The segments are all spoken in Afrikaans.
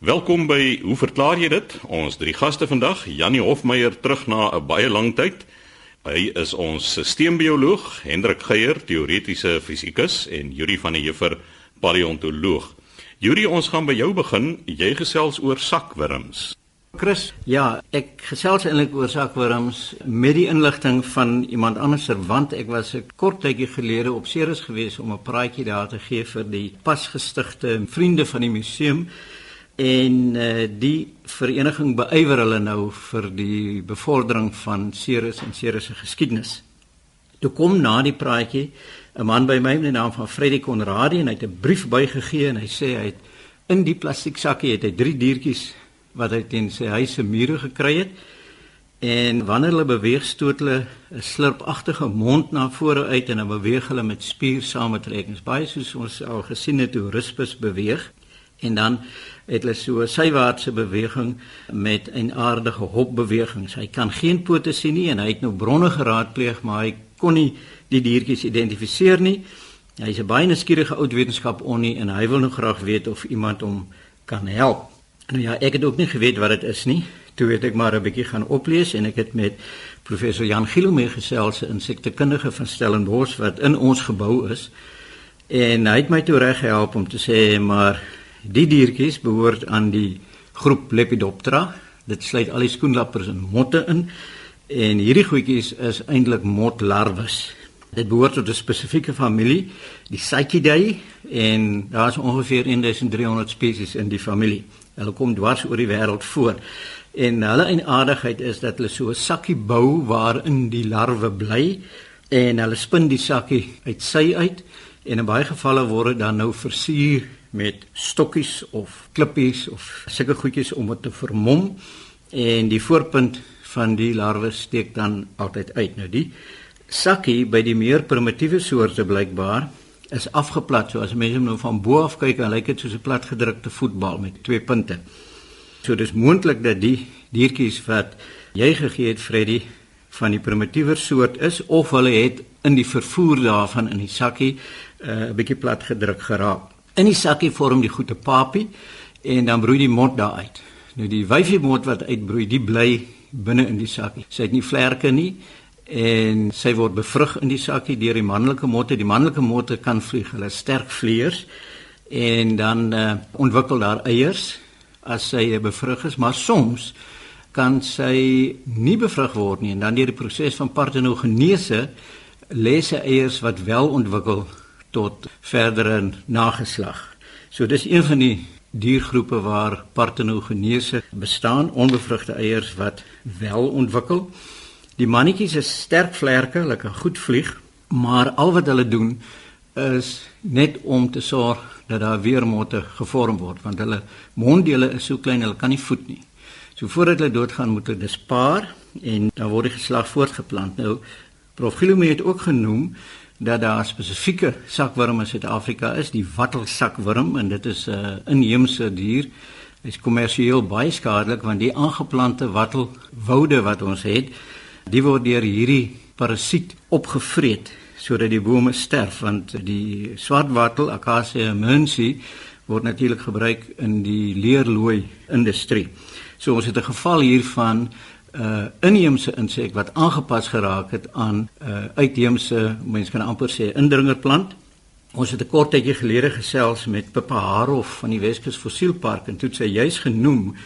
Welkom by Hoe verklaar jy dit? Ons drie gaste vandag, Janie Hofmeyer terug na 'n baie lang tyd. Hy is ons sisteembioloog, Hendrik Geier, teoretiese fisikus en Yuri van der Heever, paleontoloog. Yuri, ons gaan by jou begin. Jy gesels oor sakwurms. Chris, ja, ek gesels eintlik oor sakwurms met die inligting van iemand anders want ek was 'n kort tydjie gelede op Ceres gewees om 'n praatjie daar te gee vir die pasgestigte vriende van die museum en uh, die vereniging beywer hulle nou vir die bevordering van Ceres en Ceres se geskiedenis. Toe kom na die praatjie 'n man by my met die naam van Freddie Conradie en hy het 'n brief bygegee en hy sê hy het in die plastiek sakkie het hy drie diertjies wat hy teen sy huis se mure gekry het. En wanneer hulle beweeg, stoot hulle 'n slurpagtige mond na vore uit en dan beweeg hulle met spiersamentrekkings, baie soos ons al gesien het hoe Rispus beweeg. En dan het hulle so 'n sywaartse beweging met 'n aardige hopbewegings. Hy kan geen pote sien nie en hy het nou bronne geraadpleeg, maar hy kon nie die diertjies identifiseer nie. Hy's 'n baie nuuskierige oud wetenskap onnie en hy wil nou graag weet of iemand hom kan help. Nou ja, ek het ook nie geweet wat dit is nie. Toe het ek maar 'n bietjie gaan oplees en ek het met professor Jan Gilo mee gesels, 'n insektekundige van Stellenbosch wat in ons gebou is. En hy het my toe reg gehelp om te sê maar Die diertjies behoort aan die groep Lepidoptera. Dit sluit al die skoenlappers en motte in. En hierdie goedjies is eintlik motlarwes. Dit behoort tot 'n spesifieke familie, die Psychidae, en daar's ongeveer 1300 spesies in die familie. Hulle kom dwars oor die wêreld voor. En hulle eienaardigheid is dat hulle so 'n sakkie bou waarin die larwe bly en hulle spin die sakkie uit sy uit en in baie gevalle word dit dan nou versier met stokkies of klippies of sulke goedjies om dit te vermom en die voorpunt van die larwe steek dan altyd uit. Nou die sakkie by die meer primitiewe soorte blykbaar is afgeplat. So as mense nou van bo af kyk, dan lyk dit soos 'n platgedrukte voetbal met twee punte. So dis moontlik dat die diertjies wat jy gegee het Freddy van die primitiewer soort is of hulle het in die vervoer daarvan in die sakkie eh, 'n uh, bietjie plat gedruk geraak. In die sakkie vorm die goeie papie en dan broei die mot daar uit. Nou die wyfie mot wat uitbroei, die bly binne in die sakkie. Sy het nie vlerke nie en sy word bevrug in die sakkie deur die manlike motte. Die manlike motte kan vlieg, hulle sterk vleiers en dan uh, ontwikkel daar eiers as sy bevrug is, maar soms kan sy nie bevrug word nie en dan deur die proses van partenogenese lê sy eiers wat wel ontwikkel tot verdere nageslag. So dis een van die diergroepe waar partenogenese bestaan, onbevrugte eiers wat wel ontwikkel. Die mannetjies is sterk vlerke, hulle kan goed vlieg, maar al wat hulle doen is net om te sorg dat daar weer motte gevorm word want hulle monddele is so klein hulle kan nie voed nie. So voordat hulle doodgaan moet hulle dispaar en dan word die geslag voortgeplant. Nou Prof Gilome het ook genoem dat daar spesifieke sakwurm in Suid-Afrika is, die wattelsakwurm en dit is 'n uh, inheemse dier. Dit is kommersieel baie skadelik want die aangeplante wattelwoude wat ons het, die word deur hierdie parasiet opgevreet sodat die bome sterf want die swartwattel Acacia mensi word natuurlik gebruik in die leerlooi industrie. So ons het 'n geval hiervan uh inheemse insek wat aangepas geraak het aan uh uitheemse mense kan amper sê indringerplant. Ons het 'n kort tydjie gelede gesels met Pippa Harof van die Weskus Fossielpark en toe het sy juis genoem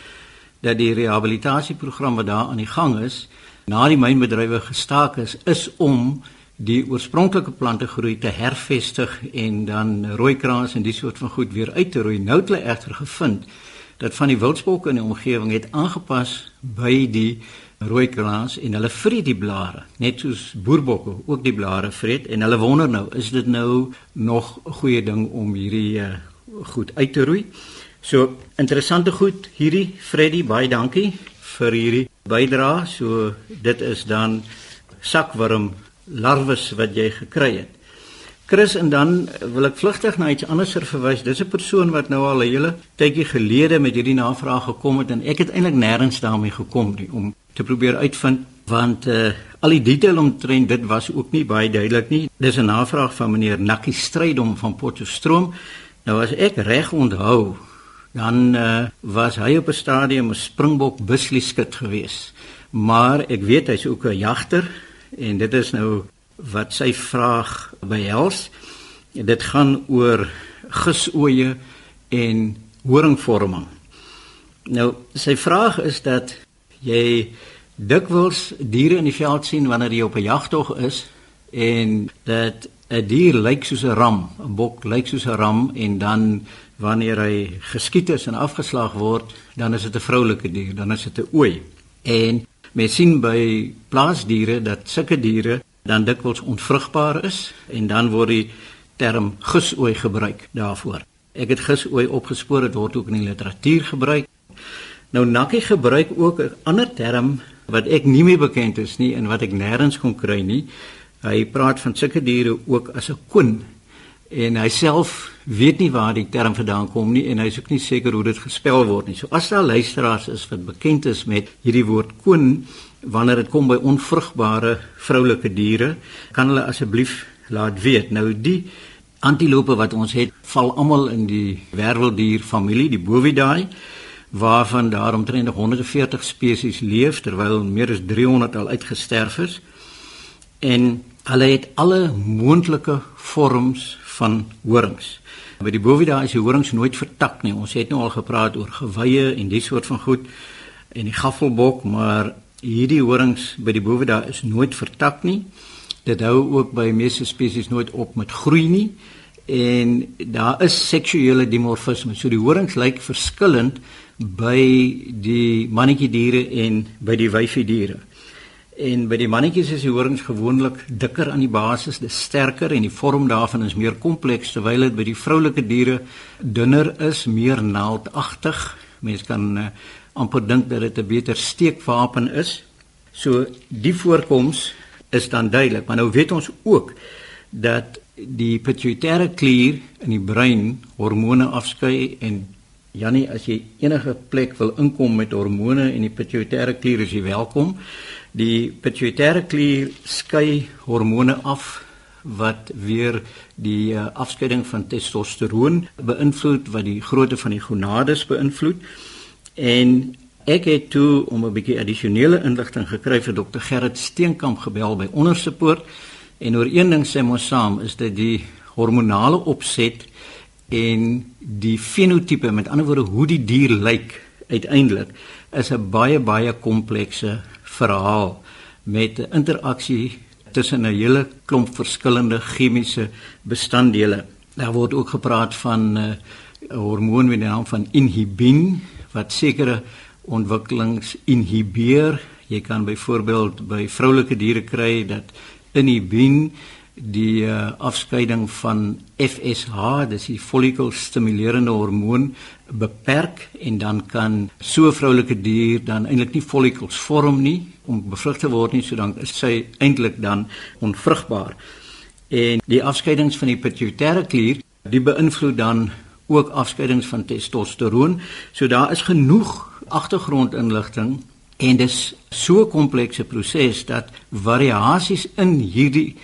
dat die rehabilitasieprogram wat daar aan die gang is na die mynbedrywe gestaak is is om die oorspronklike plante groei te hervestig en dan rooikraans en die soort van goed weer uit te roei. Nou het hulle egter gevind dat van die wildsbokke in die omgewing het aangepas by die rooi kraans en hulle vreet die blare net soos boerbokke ook die blare vreet en hulle wonder nou is dit nou nog 'n goeie ding om hierdie uh, goed uit te roei. So interessante goed hierdie Freddy baie dankie vir hierdie bydrae. So dit is dan sakwurm larwes wat jy gekry het. Chris en dan wil ek vlugtig na iets anders verwys. Dis 'n persoon wat nou al 'n hele tydjie gelede met hierdie navraag gekom het en ek het eintlik nêrens daarmee gekom nie om te probeer uitvind want uh, al die detail omtrent dit was ook nie baie duidelik nie. Dis 'n navraag van meneer Nakkie Strydom van Potchefstroom. Nou as ek reg onthou, dan uh, was hy op 'n stadium 'n springbok buslieskit geweest. Maar ek weet hy's ook 'n jagter en dit is nou wat sy vraag behels. Dit gaan oor gisoeye en horingvorming. Nou, sy vraag is dat jy dikwels diere in die veld sien wanneer jy op 'n jagtog is en dat 'n dier lyk soos 'n ram, 'n bok lyk soos 'n ram en dan wanneer hy geskiet is en afgeslag word, dan is dit 'n vroulike dier, dan is dit 'n ooi. En mens sien by plaasdiere dat sulke diere dan dikwels onvrugbaar is en dan word die term gisooi gebruik daarvoor. Ek het gisooi opgespoor, dit word ook in die literatuur gebruik. Nou Nakkie gebruik ook 'n ander term wat ek nie meer bekend is nie en wat ek nêrens kon kry nie. Hy praat van sulke diere ook as 'n koen en hy self weet nie waar die term vandaan kom nie en hy is ook nie seker hoe dit gespel word nie. So as daar luisteraars is wat bekend is met hierdie woord koen wanneer dit kom by onvrugbare vroulike diere, kan hulle asseblief laat weet. Nou die antilope wat ons het, val almal in die werweldier familie, die Bovidae, waarvan daar omtrent 140 spesies leef terwyl meer as 300 al uitgesterf is. En hulle het alle moontlike vorms van horings. By die Bovidae is die horings nooit vertak nie. Ons het nou al gepraat oor gewye en die soort van goed en die gaffelbok, maar hierdie horings by die Bovidae is nooit vertak nie. Dit hou ook by meeste spesies nooit op met groei nie en daar is seksuele dimorfisme. So die horings lyk verskillend by die mannetjie diere en by die wyfie diere. En by die mannetjies is die horings gewoonlik dikker aan die basis, dis sterker en die vorm daarvan is meer kompleks terwyl dit by die vroulike diere dunner is, meer naaldagtig. Mense kan uh, amper dink dat dit 'n beter steekwapen is. So die voorkoms is dan duidelik, maar nou weet ons ook dat die pituitêre klier in die brein hormone afskei en Jannie as jy enige plek wil inkom met hormone en die pituitêre klier is jy welkom. Die pituitêre klier skei hormone af wat weer die uh, afskeiding van testosteroon beïnvloed wat die grootte van die gonades beïnvloed. En ek het toe om 'n bietjie addisionele inligting gekry vir dokter Gerrit Steenkamp gebel by Ondersepoort En oor een ding sê ons saam is dit die hormonale opset en die fenotipe met ander woorde hoe die dier lyk uiteindelik is 'n baie baie komplekse verhaal met 'n interaksie tussen 'n hele klomp verskillende chemiese bestanddele. Daar word ook gepraat van eh, 'n uh, hormoon met die naam van inhibin wat sekere ontwikkelings inhibeer. Jy kan byvoorbeeld by vroulike diere kry dat inhibin die uh, afskeiding van FSH, dis die follicle stimulerende hormoon beperk en dan kan so 'n vroulike dier dan eintlik nie follicles vorm nie om bevrug te word nie, so dan is sy eintlik dan onvrugbaar. En die afskeidings van die pituitêre klier, die beïnvloed dan ook afskeidings van testosteroon. So daar is genoeg agtergrondinligting En dis so 'n komplekse proses dat variasies in hierdie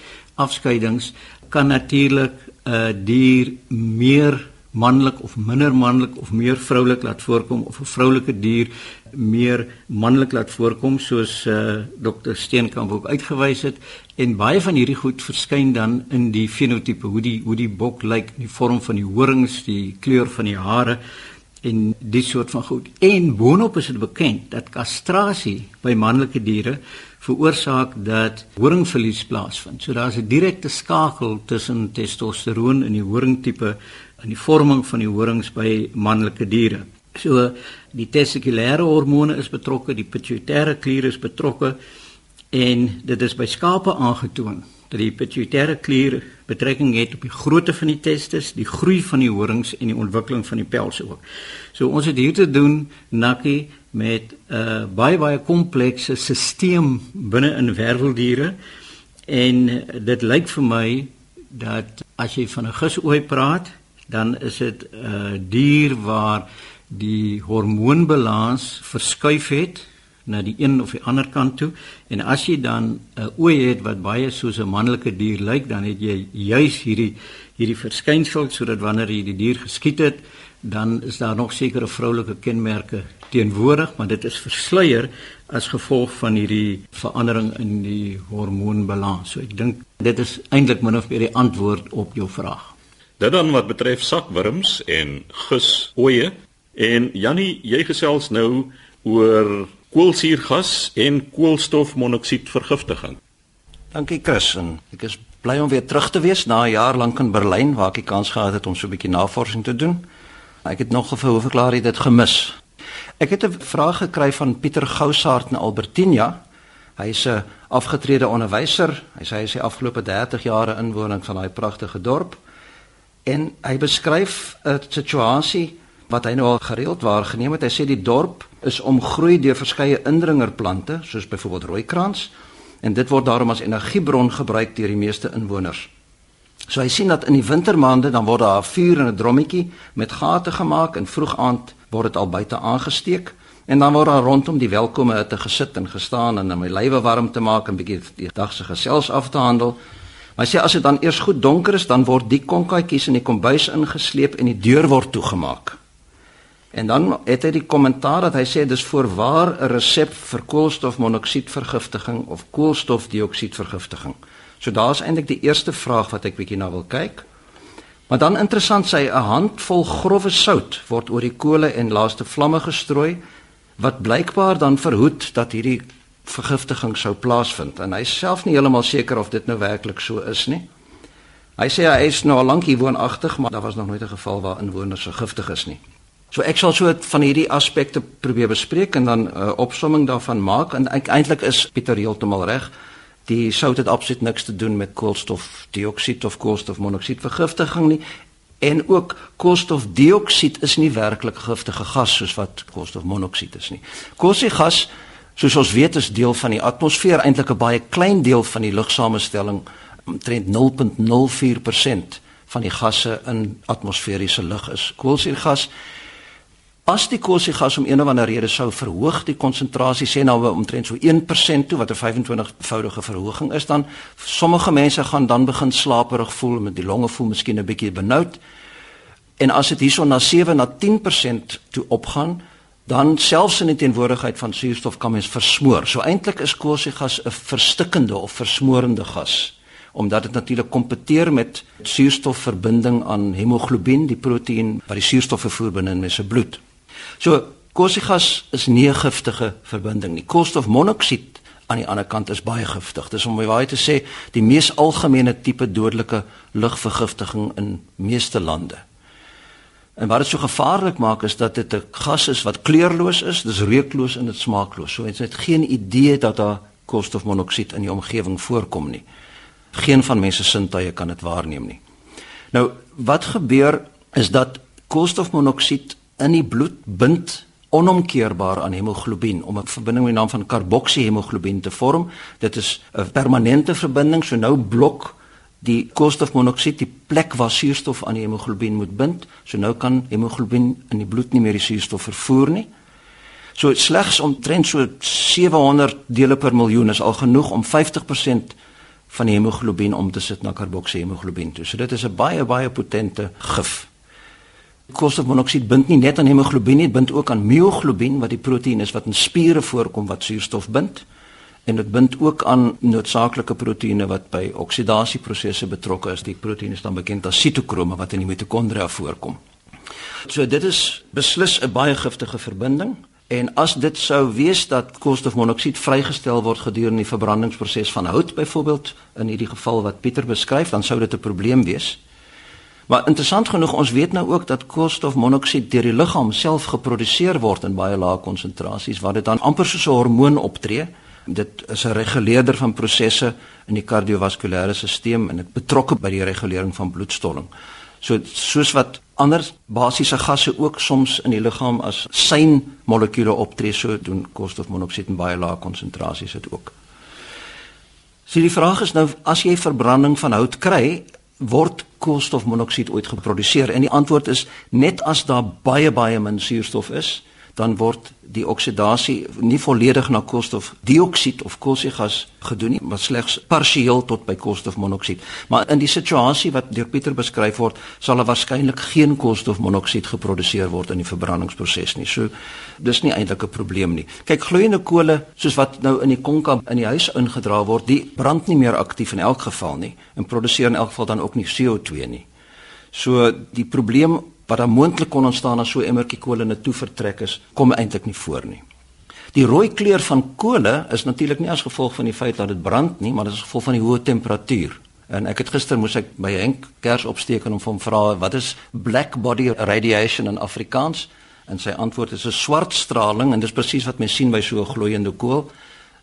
afskeidings kan natuurlik 'n uh, dier meer manlik of minder manlik of meer vroulik laat voorkom of 'n vroulike dier meer manlik laat voorkom soos uh, Dr Steenkamp ook uitgewys het en baie van hierdie goed verskyn dan in die fenotipe hoe die hoe die bok lyk, die vorm van die horings, die kleur van die hare en die soort van goed. En boonop is dit bekend dat kastrasie by manlike diere veroorsaak dat horingverlies plaasvind. So daar's 'n direkte skakel tussen testosteroon in die horingtipe en die vorming van die horings by manlike diere. So die testikulêre hormone is betrokke, die pituitêre klier is betrokke en dit is by skape aangetoon dat die pituitêre klier betrekking het op die grootte van die testes, die groei van die horings en die ontwikkeling van die pels ook. So ons het hier te doen nakkie met 'n uh, baie baie komplekse stelsel binne in werveldiere en dit lyk vir my dat as jy van 'n gisooi praat, dan is dit 'n uh, dier waar die hormoonbalans verskuif het na die een of die ander kant toe en as jy dan 'n uh, ooi het wat baie soos 'n manlike dier lyk dan het jy juis hierdie hierdie verskynsel sodat wanneer jy die dier geskiet het dan is daar nog sekere vroulike kenmerke teenwoordig, maar dit is versluier as gevolg van hierdie verandering in die hormoonbalans. So ek dink dit is eintlik min of meer die antwoord op jou vraag. Dit dan wat betref sakwurms en gusoeie en Jannie, jy gesels nou oor koolsuurgas en koolstofmonoksiedvergiftiging. Dankie Chris en ek is bly om weer terug te wees na 'n jaar lank in Berlyn waar ek die kans gehad het om so 'n bietjie navorsing te doen. Ek het nog gefou hoe verklaar jy dit gemis. Ek het 'n vraag gekry van Pieter Gousaart in Albertina. Hy is 'n afgetrede onderwyser. Hy sê hy is die afgelope 30 jare inwoner van daai pragtige dorp en hy beskryf 'n situasie wat hy nou al gereeld waargeneem het. Hy sê die dorp is omgroei deur verskeie indringerplante, soos byvoorbeeld rooikrans, en dit word daarom as energiebron gebruik deur die meeste inwoners. So hy sien dat in die wintermaande dan word daar 'n vuur in 'n drommetjie met gate gemaak en vroeg aand word dit al buite aangesteek en dan word daar rondom die welkome hitte gesit en gestaan en om die lywe warm te maak en bietjie die dag se gesels af te handel. Maar sê as dit dan eers goed donker is, dan word die konkaatjies in die kombuis ingesleep en die deur word toegemaak. En dan het hy die kommentaar dat hy sê dis voorwaar 'n resep vir koolstofmonoksiedvergiftiging of koolstofdioksiedvergiftiging. So daar's eintlik die eerste vraag wat ek bietjie na wil kyk. Maar dan interessant sê 'n handvol growwe sout word oor die kole en laaste vlamme gestrooi wat blykbaar dan verhoed dat hierdie vergiftiging sou plaasvind. En hy self nie heeltemal seker of dit nou werklik so is nie. Hy sê hy is nou al lank hier woonagtig, maar daar was nog nooit 'n geval waar inwoners vergiftig is nie. So ek sal so van hierdie aspekte probeer bespreek en dan 'n uh, opsomming daarvan maak en eintlik is Pieter heeltemal reg. Die sout het absoluut niks te doen met koolstofdioksied of koolstofmonoksied vergiftiging nie en ook koolstofdioksied is nie werklik giftige gas soos wat koolstofmonoksied is nie. Koolstofgas soos ons weet is deel van die atmosfeer eintlik 'n baie klein deel van die lugsamestelling omtrent 0.04% van die gasse in atmosferiese lug is. Koolstofgas As die koolstofgas om een of ander rede sou verhoog die konsentrasie sê nou omtrent so 1% toe wat 'n 25voudige verhoging is dan sommige mense gaan dan begin slaperig voel met die longe voel miskien 'n bietjie benoud. En as dit hierson na 7 na 10% toe opgaan, dan selfs in die teenwoordigheid van suurstof kan mens versmoor. So eintlik is koolstofgas 'n verstikkende of versmorende gas omdat dit natuurlik kompeteer met suurstofverbinding aan hemoglobien, die proteïen wat die suurstof vervoer binne in mens se bloed. So koolstofgas is nie 'n giftige verbinding nie. Koolstofmonoksied aan die ander kant is baie giftig. Dis om waai te sê, die mees algemene tipe dodelike lugvergiftiging in meeste lande. En wat dit so gevaarlik maak is dat dit 'n gas is wat kleurloos is, dis reukloos en dit smaakloos. So jy het geen idee dat daar koolstofmonoksied in die omgewing voorkom nie. Geen van mense sintuie kan dit waarneem nie. Nou, wat gebeur is dat koolstofmonoksied in die bloed bind onomkeerbaar aan hemoglobien om 'n verbinding met die naam van karboksiehemoglobien te vorm. Dit is 'n permanente verbinding, so nou blok die koolstofmonoksied die plek waar suurstof aan die hemoglobien moet bind. So nou kan hemoglobien in die bloed nie meer die suurstof vervoer nie. So slegs omtrent so 700 dele per miljoen is al genoeg om 50% van die hemoglobien om te sit na karboksiehemoglobien toe. So dit is 'n baie baie potente gif. Koolstofmonoksied bind nie net aan hemoglobien nie, dit bind ook aan myoglobien wat die proteïen is wat in spiere voorkom wat suurstof bind. En dit bind ook aan noodsaaklike proteïene wat by oksidasieprosesse betrokke is. Die proteïene is dan bekend as sitokrome wat in die mitokondria voorkom. So dit is beslis 'n baie giftige verbinding. En as dit sou wees dat koolstofmonoksied vrygestel word gedurende die verbrandingsproses van hout byvoorbeeld in hierdie geval wat Pieter beskryf, dan sou dit 'n probleem wees. Maar interessant genoeg, ons weet nou ook dat koolstofmonoksied deur die liggaam self geproduseer word in baie lae konsentrasies waar dit dan amper soos 'n hormoon optree. Dit is 'n reguleerder van prosesse in die kardiovaskulêre stelsel en dit betrokke by die regulering van bloedstolling. So soos wat ander basiese gasse ook soms in die liggaam as syn molekules optree, so doen koolstofmonoksied in baie lae konsentrasies dit ook. So die vraag is nou as jy verbranding van hout kry, word koolstofmonoksied ooit geproduseer? En die antwoord is net as daar baie baie min suurstof is, dan word die oksidasie nie volledig na koolstofdioksied of koolstofgas gedoen nie, maar slegs partieel tot by koolstofmonoksied. Maar in die situasie wat deur Pieter beskryf word, sal daar waarskynlik geen koolstofmonoksied geproduseer word in die verbrandingsproses nie. So dis nie eintlik 'n probleem nie. Kyk, gloeiende kole soos wat nou in die konka in die huis ingedra word, die brand nie meer aktief in elk geval nie en produseer in elk geval dan ook nie CO2 nie. So die probleem wat dan moontlik kon ontstaan as so 'n emmertjie kool in 'n toe vertrek is, kom eintlik nie voor nie. Die rooi kleur van kole is natuurlik nie as gevolg van die feit dat dit brand nie, maar dit is gevolg van die hoë temperatuur. En ek het gister moes ek by Henk kers opsteek en hom vra wat is black body radiation in Afrikaans? En sy antwoord is 'n swart straling en dis presies wat mens sien by so 'n gloeiende kool.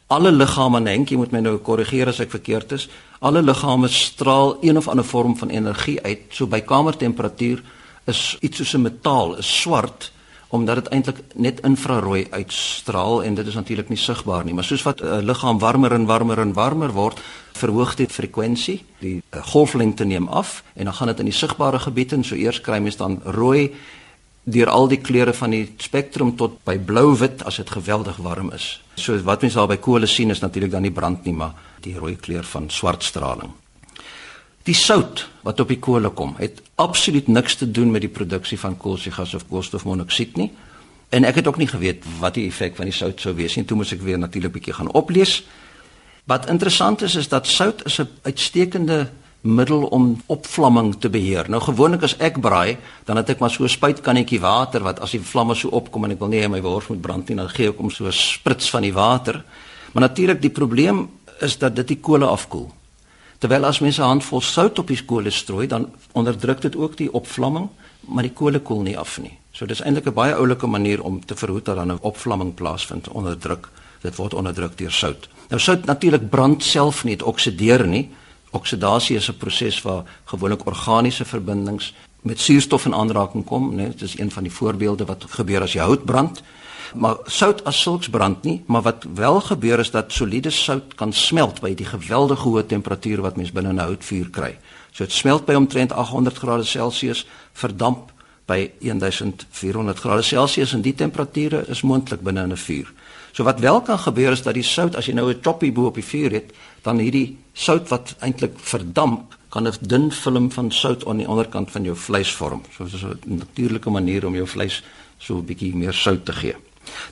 Alle liggame, Henk, jy moet my nou korrigeer as ek verkeerd is. Alle liggame straal een of ander vorm van energie uit, so by kamertemperatuur is iets soos 'n metaal, is swart omdat dit eintlik net infrarooi uitstraal en dit is natuurlik nie sigbaar nie, maar soos wat 'n uh, liggaam warmer en warmer en warmer word, verhoog dit frekwensie, die uh, golflengte neem af en dan gaan dit in die sigbare gebied en so eers kry mens dan rooi deur al die kleure van die spektrum tot by blou-wit as dit geweldig warm is. So wat mens daar by kole sien is natuurlik dan nie brand nie, maar die rooi kleur van swart straling. Die sout wat op die kole kom, het absoluut niks te doen met die produksie van koolstofgas of koolstofmonoksied nie. En ek het ook nie geweet wat die effek van die sout sou wees nie. Toe moes ek weer natuurlik 'n bietjie gaan oplees. Wat interessant is is dat sout is 'n uitstekende middel om opvlamming te beheer. Nou gewoonlik as ek braai, dan het ek maar so 'n spuitkannetjie water wat as die vlamme so opkom en ek wil nie hê my wors moet brand nie, dan gee ek hom so 'n sprits van die water. Maar natuurlik die probleem is dat dit die kolle afkoel. Terwyl as mense 'n handvol sout op die kolle strooi, dan onderdruk dit ook die opvlamming, maar die kolle koel nie af nie. So dis eintlik 'n baie oulike manier om te verhoed dat dan 'n opvlamming plaasvind onder druk. Dit word onderdruk deur sout. Nou sout natuurlik brand self nie, dit oksideer nie. Oksidasie is 'n proses waar gewoonlik organiese verbindings met suurstof in aanraking kom, né? Dit is een van die voorbeelde wat gebeur as jy hout brand maar sout as sulks brand nie, maar wat wel gebeur is dat soliede sout kan smelt by die geweldige hoë temperature wat mens binne 'n houtvuur kry. So dit smelt by omtrent 800 grade Celsius, verdamp by 1400 grade Celsius en die temperature is moontlik binne 'n vuur. So wat wel kan gebeur is dat die sout as jy nou 'n choppy bo op die vuur het, dan hierdie sout wat eintlik verdamp kan 'n dun film van sout aan die onderkant van jou vleis vorm. So dis 'n natuurlike manier om jou vleis so 'n bietjie meer sout te gee.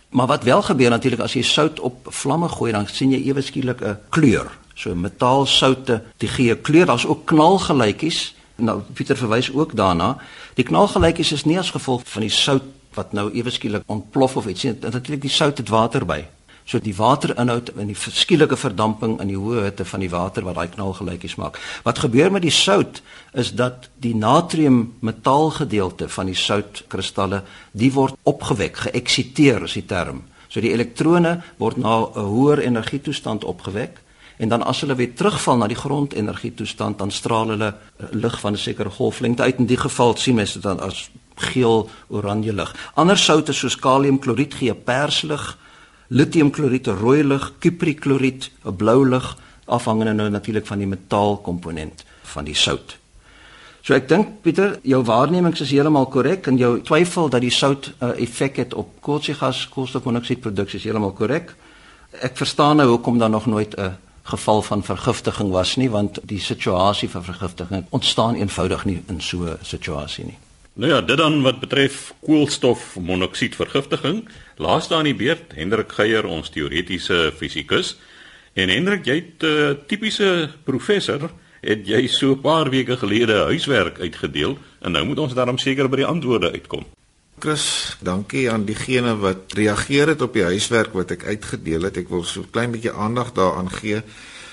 Maar wat wel gebeur natuurlik as jy sout op vlamme gooi, dan sien jy ewe skielik 'n kleur. So metaalsoute, die gee kleur. Daar's ook knalgelykies. Nou Pieter verwys ook daarna. Die knalgelykies is nie as gevolg van die sout wat nou ewe skielik ontplof of iets nie. Natuurlik die sout het water by. So die waterinhoud in die verskielike verdamping in die hoë hitte van die water wat daai knalgelykies maak. Wat gebeur met die sout is dat die natrium metaalgedeelte van die soutkristalle, die word opgewek, geëksiteer is die term. So die elektrone word na 'n hoër energietoestand opgewek en dan as hulle weer terugval na die grondenergietoestand dan straal hulle eh, lig van 'n sekere golflengte uit in die geval sien mense dit dan as geel oranje lig. Ander soutte soos kaliumkloried gee perslig lithiumkloried, rooi lig, kuprikloried, 'n blou lig, afhangende nou natuurlik van die metaalkomponent van die sout. So ek dink Pieter, jou waarnemings is heeltemal korrek en jou twyfel dat die sout 'n uh, effek het op koolstofgas, koolstofmonoksiedproduksie is heeltemal korrek. Ek verstaan nou hoekom daar nog nooit 'n geval van vergiftiging was nie, want die situasie vir vergiftiging ontstaan eenvoudig nie in so 'n situasie nie. Nou ja, dit dan wat betref koolstofmonoksied vergiftiging, laaste aan die beurt Hendrik Geier, ons teoretiese fisikus. En Hendrik, jy't 'n uh, eh, tipiese professor, het jy so 'n paar weke gelede huiswerk uitgedeel en nou moet ons daarom seker by die antwoorde uitkom. Chris, dankie aan diegene wat reageer het op die huiswerk wat ek uitgedeel het. Ek wil so 'n klein bietjie aandag daaraan gee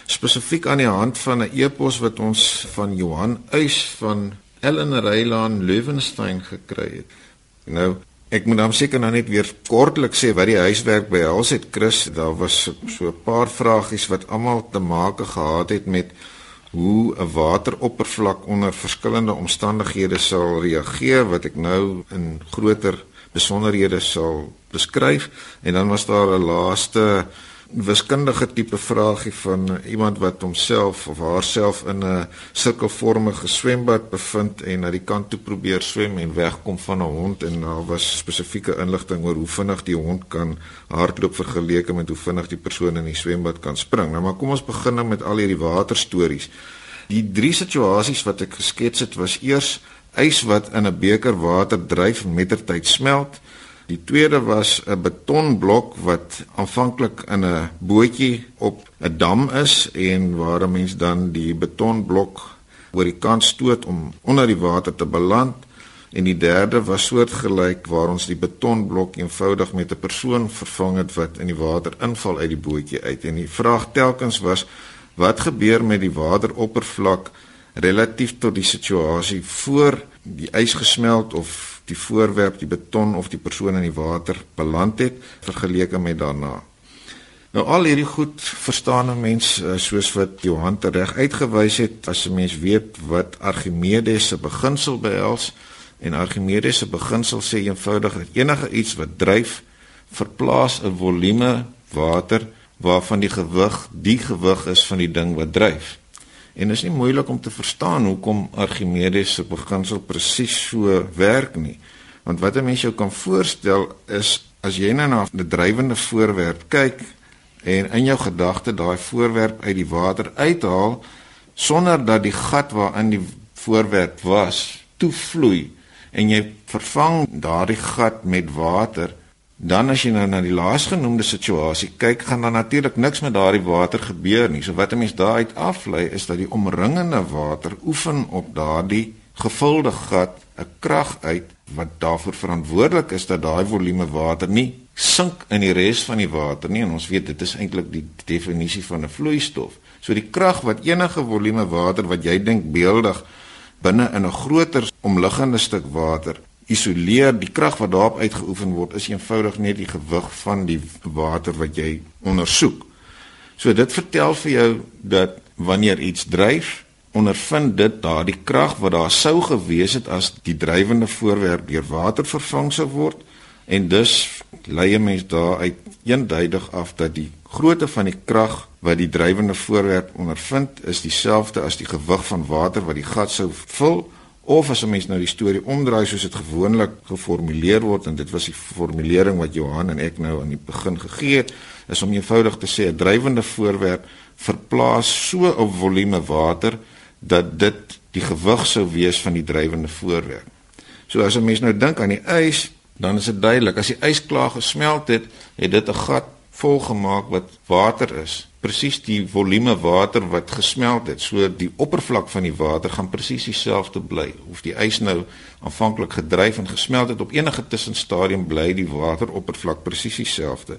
spesifiek aan die hand van 'n e-pos wat ons van Johan Uys van Ellen Reilan Löwenstein gekry het. Nou, ek moet dan seker nou net weer kortlik sê wat die huiswerk behels het. Chris, daar was so 'n paar vragies wat almal te maak gehad het met hoe 'n wateroppervlak onder verskillende omstandighede sal reageer wat ek nou in groter besonderhede sal beskryf en dan was daar 'n laaste wiskundige tipe vraagie van iemand wat homself of haarself in 'n sirkelvormige swembad bevind en na die kant toe probeer swem en wegkom van 'n hond en daar was spesifieke inligting oor hoe vinnig die hond kan hardloop vergeleke met hoe vinnig die persoon in die swembad kan spring. Nou maar kom ons begin nou met al hierdie waterstories. Die drie situasies wat ek geskets het was eers ys wat in 'n beker water dryf en mettertyd smelt. Die tweede was 'n betonblok wat aanvanklik in 'n bootjie op 'n dam is en waar 'n mens dan die betonblok oor die kant stoot om onder die water te beland. En die derde was soortgelyk waar ons die betonblok eenvoudig met 'n persoon vervang het wat in die water inval uit die bootjie uit. En die vraag telkens was wat gebeur met die wateroppervlak relatief tot die situasie voor die ys gesmelt of die voorwerp, die beton of die persoon in die water beland het vergeleke met daarna. Nou al hierdie goed verstaane mens eh, soos wat Johan reg uitgewys het as 'n mens weet wat Archimedes se beginsel behels en Archimedes se beginsel sê eenvoudig dat enige iets wat dryf verplaas 'n volume water waarvan die gewig die gewig is van die ding wat dryf. En dit is nie moeilik om te verstaan hoekom Archimedes se beginsel presies so werk nie. Want wat 'n mens jou kan voorstel is as jy nou na 'n drywende voorwerp kyk en in jou gedagte daai voorwerp uit die water uithaal sonder dat die gat waarin die voorwerp was toevloei en jy vervang daardie gat met water Dan as jy nou na die laasgenoemde situasie kyk, gaan daar natuurlik niks met daardie water gebeur nie. So wat 'n mens daaruit aflei is dat die omringende water oefen op daardie gevulde gat 'n krag uit wat daarvoor verantwoordelik is dat daai volume water nie sink in die res van die water nie. En ons weet dit is eintlik die definisie van 'n vloeistof. So die krag wat enige volume water wat jy dink beeldig binne in 'n groter omliggende stuk water isoleer die krag wat daarop uitgeoefen word is eenvoudig net die gewig van die water wat jy ondersoek. So dit vertel vir jou dat wanneer iets dryf, ondervind dit daardie krag wat daar sou gewees het as die drywende voorwerp deur water vervang sou word en dus lei 'n mens daaruit eenduidig af dat die grootte van die krag wat die drywende voorwerp ondervind is dieselfde as die gewig van water wat die gat sou vul of as 'n mens nou die storie omdraai soos dit gewoonlik geformuleer word en dit was die formulering wat Johan en ek nou aan die begin gegee het is om eenvoudig te sê 'n drywende voorwerp verplaas so 'n volume water dat dit die gewig sou wees van die drywende voorwerp. So as 'n mens nou dink aan die ys, dan is dit duidelik as die ys klaar gesmelt het, het dit 'n gat volgemaak wat water is presies die volume water wat gesmelt het. So die oppervlak van die water gaan presies dieselfde bly. Of die ys nou aanvanklik gedryf en gesmelt het op enige tussenstadium bly die wateroppervlak presies dieselfde.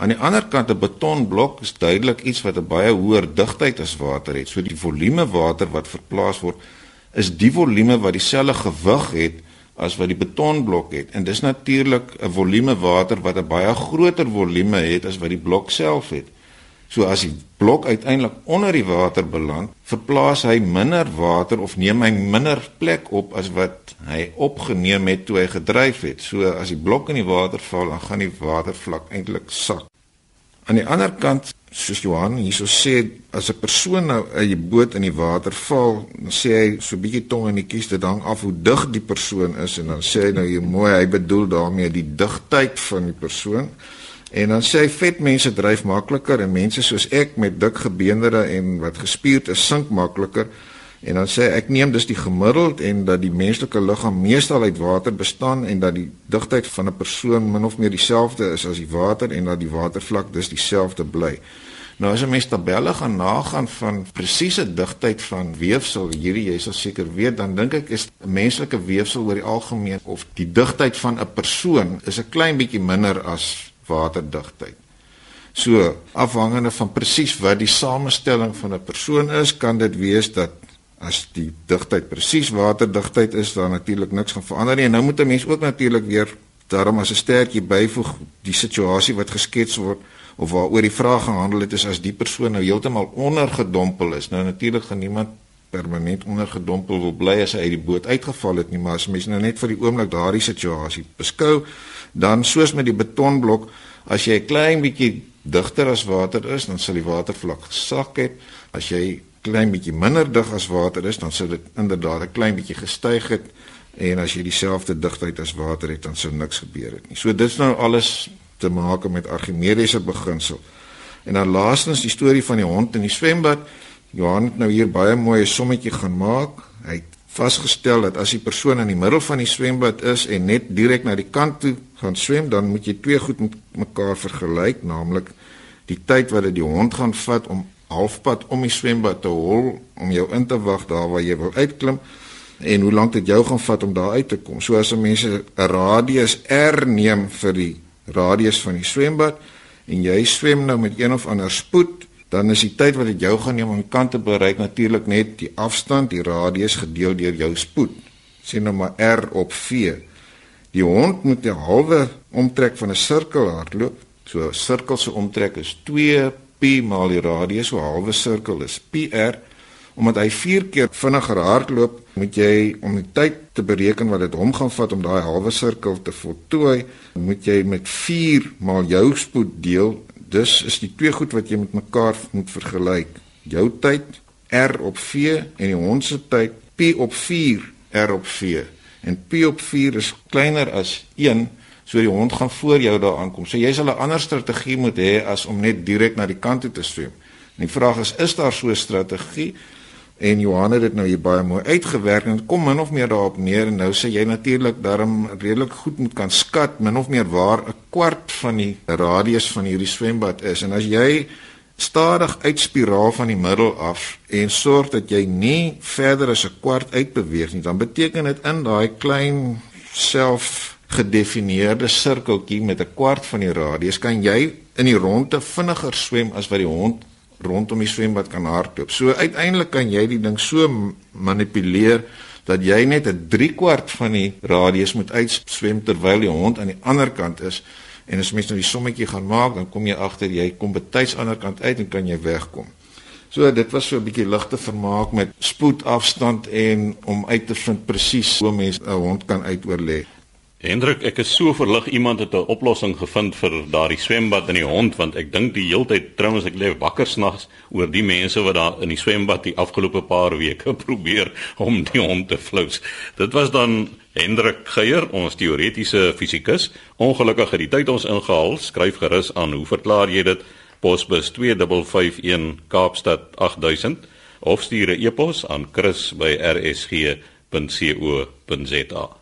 Aan die ander kant 'n betonblok is duidelik iets wat 'n baie hoër digtheid as water het. So die volume water wat verplaas word is die volume wat dieselfde gewig het as wat die betonblok het. En dis natuurlik 'n volume water wat 'n baie groter volume het as wat die blok self het. So as die blok uiteindelik onder die water beland, verplaas hy minder water of neem hy minder plek op as wat hy opgeneem het toe hy gedryf het. So as die blok in die water val, dan gaan die watervlak eintlik sak. Aan die ander kant, soos Johan hierso sê, as 'n persoon nou 'n boot in die water val, dan sê hy so 'n bietjie tong in die kies, dit hang af hoe dig die persoon is en dan sê hy nou hier mooi, hy bedoel daarmee die digtheid van die persoon. En dan sê hy vet mense dryf makliker en mense soos ek met dik gebeendere en wat gespierd is sink makliker. En dan sê ek neem dus die gemiddeld en dat die menslike liggaam meestal uit water bestaan en dat die digtheid van 'n persoon min of meer dieselfde is as die water en dat die watervlak dus dieselfde bly. Nou as 'n mens tabelle gaan nagaan van presiese digtheid van weefsel, hierdie jy sal seker weet, dan dink ek is menslike weefsel oor die algemeen of die digtheid van 'n persoon is 'n klein bietjie minder as waterdigtheid. So, afhangende van presies wat die samestelling van 'n persoon is, kan dit wees dat as die digtheid presies waterdigtheid is, dan natuurlik niks gaan verander nie. En nou moet 'n mens ook natuurlik weer daarom as 'n stertjie byvoeg die situasie wat geskets word of waaroor die vraag gehandel het is as die persoon nou heeltemal ondergedompel is. Nou natuurlik gaan niemand permanent ondergedompel wil bly as hy uit die boot uitgeval het nie, maar as mens nou net vir die oomblik daardie situasie beskou, dan soos met die betonblok, as jy 'n klein bietjie digter as water is, dan sal die watervlak gesak het. As jy klein bietjie minder dig as water is, dan sou dit inderdaad 'n klein bietjie gestyg het en as jy dieselfde digtheid as water het, dan sou niks gebeur het nie. So dit's nou alles te maak met Archimedes se beginsel. En dan laastens die storie van die hond in die swembad. Johan het nou hier baie mooi 'n sommetjie gaan maak. Hy het vasgestel dat as die persoon in die middel van die swembad is en net direk na die kant toe gaan swem, dan moet jy twee goed met mekaar vergelyk, naamlik die tyd wat dit die hond gaan vat om halfpad om die swembad te hol om jou in te wag daar waar jy wil uitklim en hoe lank dit jou gaan vat om daar uit te kom. So as 'n mens 'n radius R neem vir die radius van die swembad en jy swem nou met een of ander spoed, dan is die tyd wat dit jou gaan neem om die kant te bereik natuurlik net die afstand, die radius gedeel deur jou spoed. Sien nou maar R op V. Die hond moet 'n halwe omtrek van 'n sirkel hardloop. So 'n sirkel se omtrek is 2 pi maal die radius, so 'n halwe sirkel is pi r omdat hy 4 keer vinniger hardloop, moet jy om die tyd te bereken wat dit hom gaan vat om daai halwe sirkel te voltooi, moet jy met 4 maal jou spoed deel. Dus is die twee goed wat jy met mekaar moet vergelyk. Jou tyd r op v en die hond se tyd p op 4 r op v. En p op 4 is kleiner as 1 So die hond gaan voor jou daar aankom. So jy sal 'n ander strategie moet hê as om net direk na die kant toe te swem. En die vraag is, is daar so 'n strategie? En Johan het dit nou hier baie mooi uitgewerk en kom min of meer daarop neer en nou sê jy natuurlik daarom redelik goed moet kan skat min of meer waar 'n kwart van die radius van hierdie swembad is. En as jy stadig uitspiraal van die middel af en sorg dat jy nie verder as 'n kwart uitbeweeg nie dan beteken dit in daai klein self gedefinieerde sirkeltjie met 'n kwart van die radius kan jy in die ronde vinniger swem as wat die hond rondom die swembad kan hardloop. So uiteindelik kan jy die ding so manipuleer dat jy net 'n 3 kwart van die radius moet uitswem terwyl die hond aan die ander kant is. En as mens nou die sommetjie gaan maak, dan kom jy agter jy kom betyds aan die ander kant uit en kan jy wegkom. So dit was so 'n bietjie ligte vermaak met spoedafstand en om uit te vind presies hoe mens 'n hond kan uitoorlê. Hendrik, ek is so verlig iemand het 'n oplossing gevind vir daardie swembad en die hond want ek dink die heeltyd trouens ek lê wakker snags oor die mense wat daar in die swembad die afgelope paar weke probeer om die hond te flous. Dit was dan Hendrik Geier, ons teoretiese fisikus. Ongelukkig het die tyd ons ingehaal. Skryf gerus aan, hoe verklaar jy dit? Posbus 2551 Kaapstad 8000 of stuur 'n e-pos aan chris@rsg.co.za.